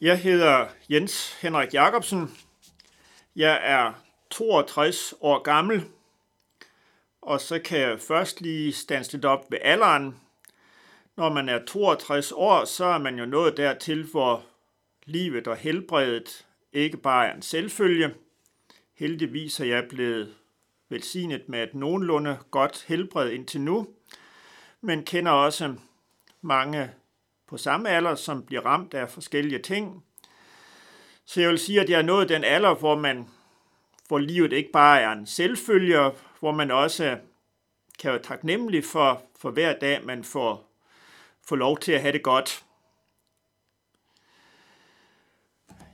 Jeg hedder Jens Henrik Jacobsen. Jeg er 62 år gammel, og så kan jeg først lige stanse lidt op ved alderen. Når man er 62 år, så er man jo nået dertil, hvor livet og helbredet ikke bare er en selvfølge. Heldigvis er jeg blevet velsignet med et nogenlunde godt helbred indtil nu, men kender også mange på samme alder, som bliver ramt af forskellige ting. Så jeg vil sige, at jeg er nået den alder, hvor man hvor livet ikke bare er en selvfølger, hvor man også kan være taknemmelig for, for hver dag, man får, får lov til at have det godt.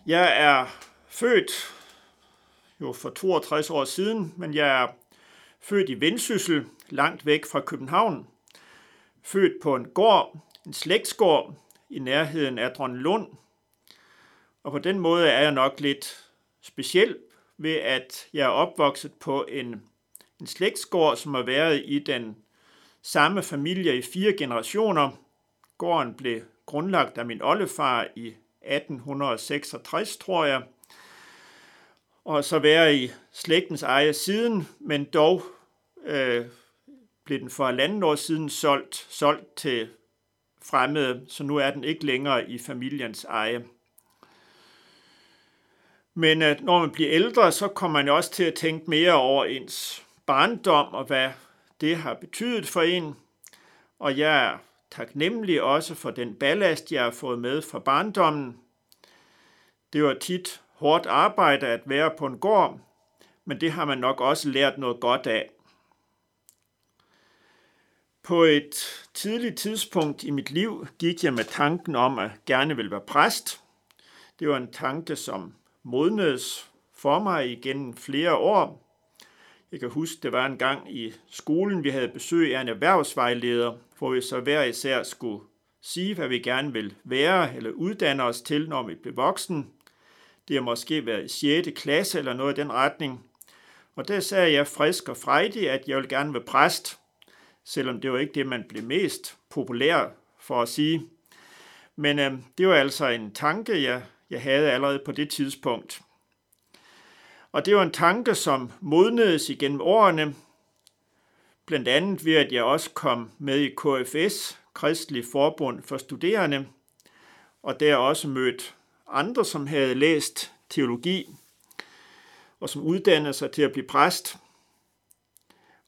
Jeg er født jo for 62 år siden, men jeg er født i Vendsyssel, langt væk fra København. Født på en gård, en slægtsgård i nærheden af Lund. Og på den måde er jeg nok lidt speciel ved, at jeg er opvokset på en, en slægtsgård, som har været i den samme familie i fire generationer. Gården blev grundlagt af min oldefar i 1866, tror jeg, og så være i slægtens eje siden, men dog øh, blev den for halvanden år siden solgt, solgt til fremmede, så nu er den ikke længere i familiens eje. Men at når man bliver ældre, så kommer man også til at tænke mere over ens barndom og hvad det har betydet for en. Og jeg er taknemmelig også for den ballast, jeg har fået med fra barndommen. Det var tit hårdt arbejde at være på en gård, men det har man nok også lært noget godt af. På et tidligt tidspunkt i mit liv gik jeg med tanken om at gerne vil være præst. Det var en tanke, som modnedes for mig igennem flere år. Jeg kan huske, det var en gang i skolen, vi havde besøg af en erhvervsvejleder, hvor vi så hver især skulle sige, hvad vi gerne vil være eller uddanne os til, når vi blev voksen. Det har måske været i 6. klasse eller noget i den retning. Og der sagde jeg frisk og frejdig, at jeg ville gerne være præst, selvom det var ikke det, man blev mest populær for at sige. Men øh, det var altså en tanke, jeg jeg havde allerede på det tidspunkt. Og det var en tanke, som modnedes igennem årene, blandt andet ved, at jeg også kom med i KFS, Kristelig Forbund for Studerende, og der også mødt andre, som havde læst teologi, og som uddannede sig til at blive præst.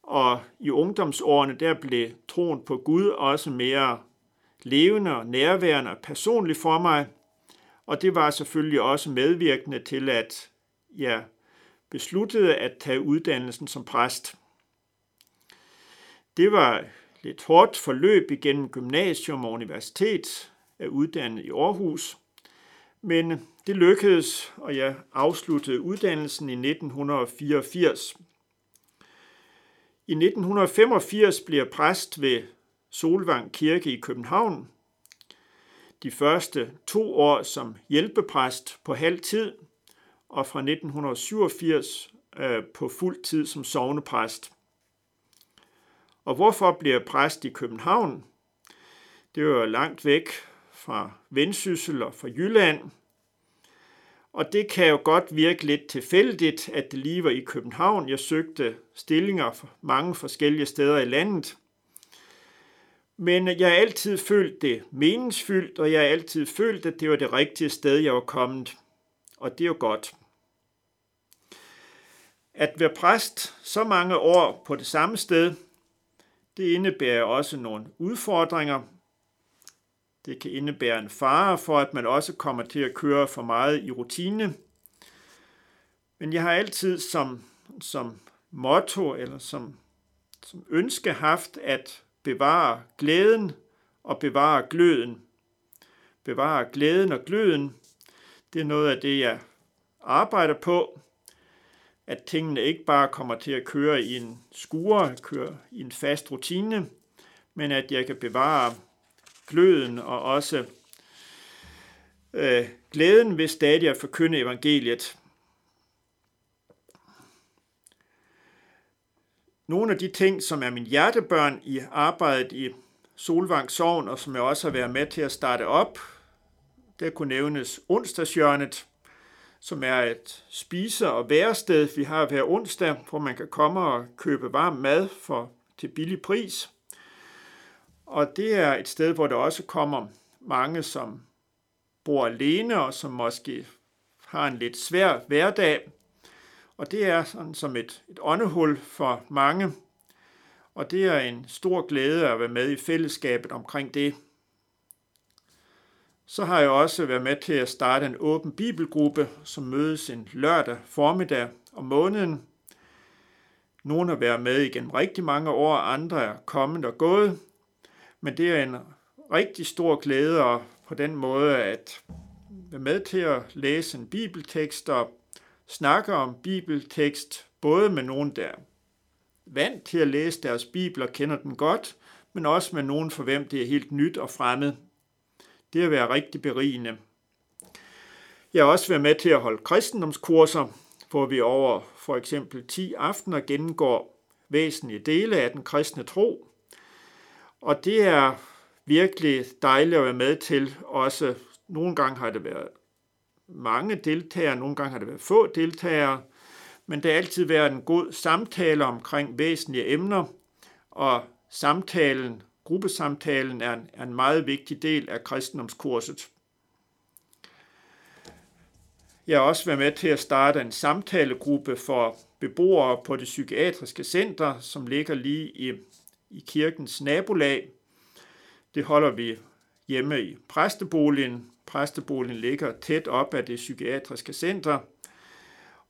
Og i ungdomsårene, der blev troen på Gud også mere levende og nærværende og personlig for mig, og det var selvfølgelig også medvirkende til, at jeg besluttede at tage uddannelsen som præst. Det var lidt hårdt forløb igennem gymnasium og universitet af uddannet i Aarhus, men det lykkedes, og jeg afsluttede uddannelsen i 1984. I 1985 bliver præst ved Solvang Kirke i København, de første to år som hjælpepræst på halv tid, og fra 1987 øh, på fuld tid som sovnepræst. Og hvorfor bliver præst i København? Det var langt væk fra Vendsyssel og fra Jylland. Og det kan jo godt virke lidt tilfældigt, at det lige var i København. Jeg søgte stillinger mange forskellige steder i landet. Men jeg har altid følt det meningsfyldt, og jeg har altid følt, at det var det rigtige sted, jeg var kommet. Og det er jo godt. At være præst så mange år på det samme sted, det indebærer også nogle udfordringer. Det kan indebære en fare for, at man også kommer til at køre for meget i rutine. Men jeg har altid som, som motto eller som, som ønske haft, at bevare glæden og bevare gløden. Bevare glæden og gløden, det er noget af det, jeg arbejder på, at tingene ikke bare kommer til at køre i en skure, køre i en fast rutine, men at jeg kan bevare gløden og også øh, glæden ved stadig at forkynde evangeliet. Nogle af de ting, som er min hjertebørn i arbejdet i Solvang Sogn, og som jeg også har været med til at starte op, der kunne nævnes onsdagshjørnet, som er et spise- og værested, vi har hver onsdag, hvor man kan komme og købe varm mad for til billig pris. Og det er et sted, hvor der også kommer mange, som bor alene og som måske har en lidt svær hverdag. Og det er sådan som et, et åndehul for mange. Og det er en stor glæde at være med i fællesskabet omkring det. Så har jeg også været med til at starte en åben bibelgruppe, som mødes en lørdag formiddag om måneden. Nogle har været med igennem rigtig mange år, andre er kommet og gået. Men det er en rigtig stor glæde og på den måde at være med til at læse en bibeltekst og snakke om bibeltekst, både med nogen, der er vant til at læse deres bibel og kender den godt, men også med nogen for hvem det er helt nyt og fremmed. Det har været rigtig berigende. Jeg har også været med til at holde kristendomskurser, hvor vi over for eksempel 10 aftener gennemgår væsentlige dele af den kristne tro. Og det er virkelig dejligt at være med til. Også nogle gange har det været mange deltagere, nogle gange har det været få deltagere, men det har altid været en god samtale omkring væsentlige emner, og samtalen, gruppesamtalen er en, er en meget vigtig del af kristendomskurset. Jeg har også været med til at starte en samtalegruppe for beboere på det psykiatriske center, som ligger lige i, i kirkens nabolag. Det holder vi hjemme i præsteboligen. Præsteboligen ligger tæt op af det psykiatriske center.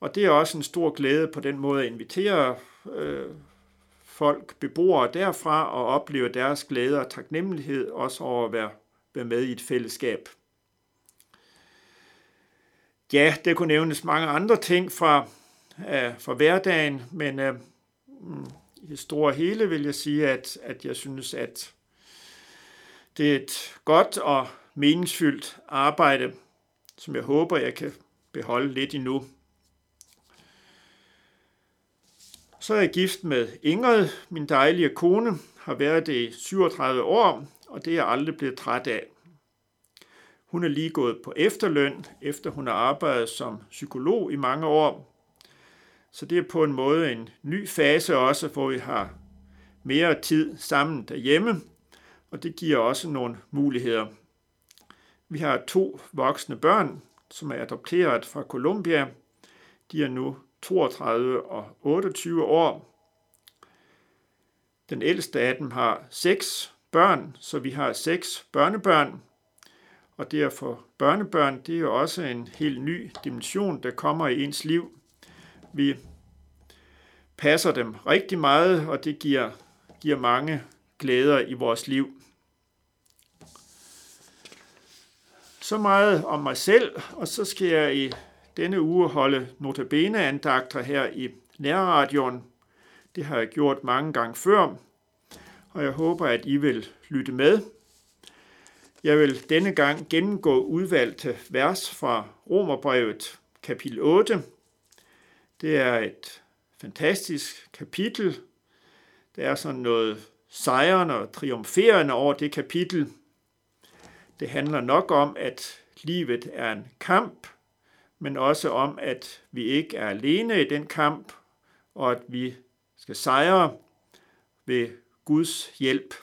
Og det er også en stor glæde på den måde at invitere øh, folk, beboere derfra, og opleve deres glæde og taknemmelighed, også over at være, være med i et fællesskab. Ja, det kunne nævnes mange andre ting fra, øh, fra hverdagen, men øh, mm, i det store hele vil jeg sige, at, at jeg synes, at det er et godt og meningsfyldt arbejde, som jeg håber, jeg kan beholde lidt endnu. Så er jeg gift med Ingrid, min dejlige kone, har været det i 37 år, og det er jeg aldrig blevet træt af. Hun er lige gået på efterløn, efter hun har arbejdet som psykolog i mange år. Så det er på en måde en ny fase også, hvor vi har mere tid sammen derhjemme, og det giver også nogle muligheder. Vi har to voksne børn, som er adopteret fra Colombia. De er nu 32 og 28 år. Den ældste af dem har seks børn, så vi har seks børnebørn. Og det at få børnebørn, det er jo også en helt ny dimension, der kommer i ens liv. Vi passer dem rigtig meget, og det giver, giver mange glæder i vores liv. Så meget om mig selv, og så skal jeg i denne uge holde notabene-andagter her i nærradioen. Det har jeg gjort mange gange før, og jeg håber, at I vil lytte med. Jeg vil denne gang gennemgå udvalgte vers fra Romerbrevet kapitel 8. Det er et fantastisk kapitel. Der er sådan noget sejrende og triumferende over det kapitel. Det handler nok om, at livet er en kamp, men også om, at vi ikke er alene i den kamp, og at vi skal sejre ved Guds hjælp.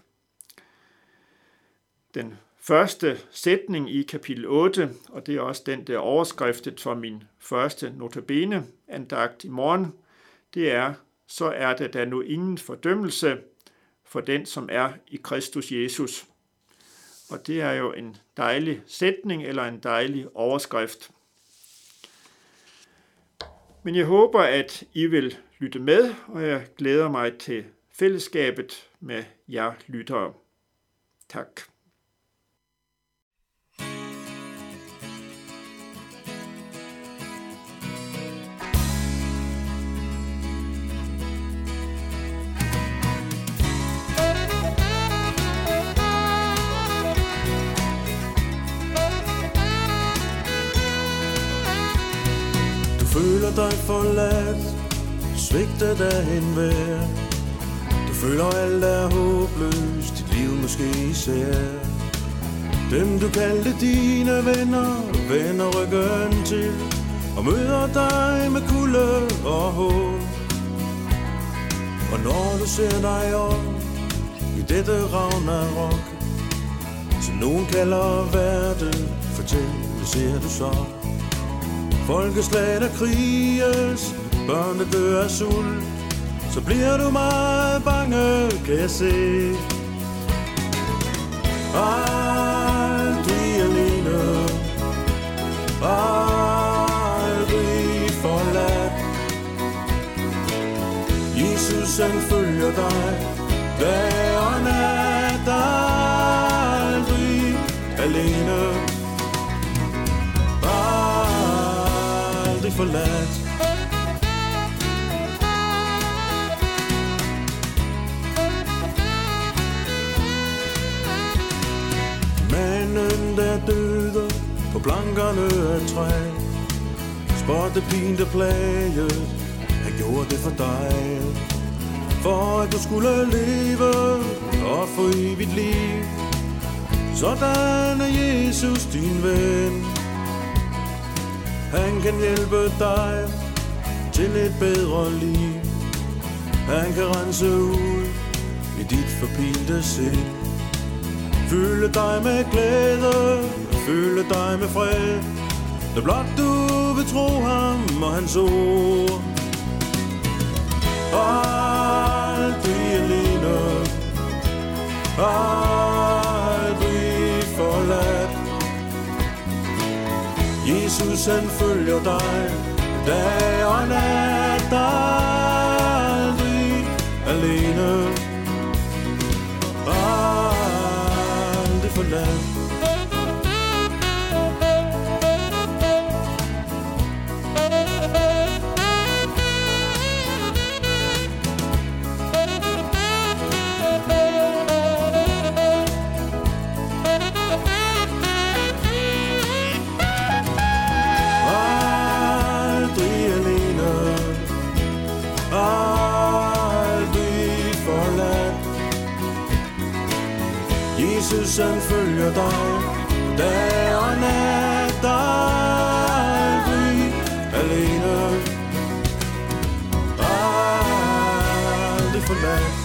Den første sætning i kapitel 8, og det er også den, der overskriftet for min første notabene andagt i morgen, det er, så er der da nu ingen fordømmelse for den, som er i Kristus Jesus. Og det er jo en dejlig sætning eller en dejlig overskrift. Men jeg håber, at I vil lytte med, og jeg glæder mig til fællesskabet med jer lyttere. Tak. Føler dig forladt Svigtet af en vær Du føler alt er håbløst Dit liv måske især. Dem du kaldte dine venner, vender ryggen til Og møder dig med kulde og håb. Og når du ser dig op i dette Ragnarok Som nogen kalder verden, fortæl, hvad ser du så? Folkeslag der kriges, børnene dør af sult. Så bliver du meget bange, kan jeg se. Aldrig alene. Aldrig forladt. Jesus han følger dig. Hver Aldrig forladt. Manden der døde på plankerne af træ Spotte der plaget, han gjorde det for dig. For at du skulle leve og få evigt liv Sådan er Jesus din ven. Han kan hjælpe dig til et bedre liv. Han kan rense ud i dit forpilte sind. Fylde dig med glæde, fylde dig med fred. Da blot du vil tro ham og hans ord. Aldrig alene. Aldrig Jesus han følger dig. Dag og nat Aldrig alene. Aldrig forladt. us.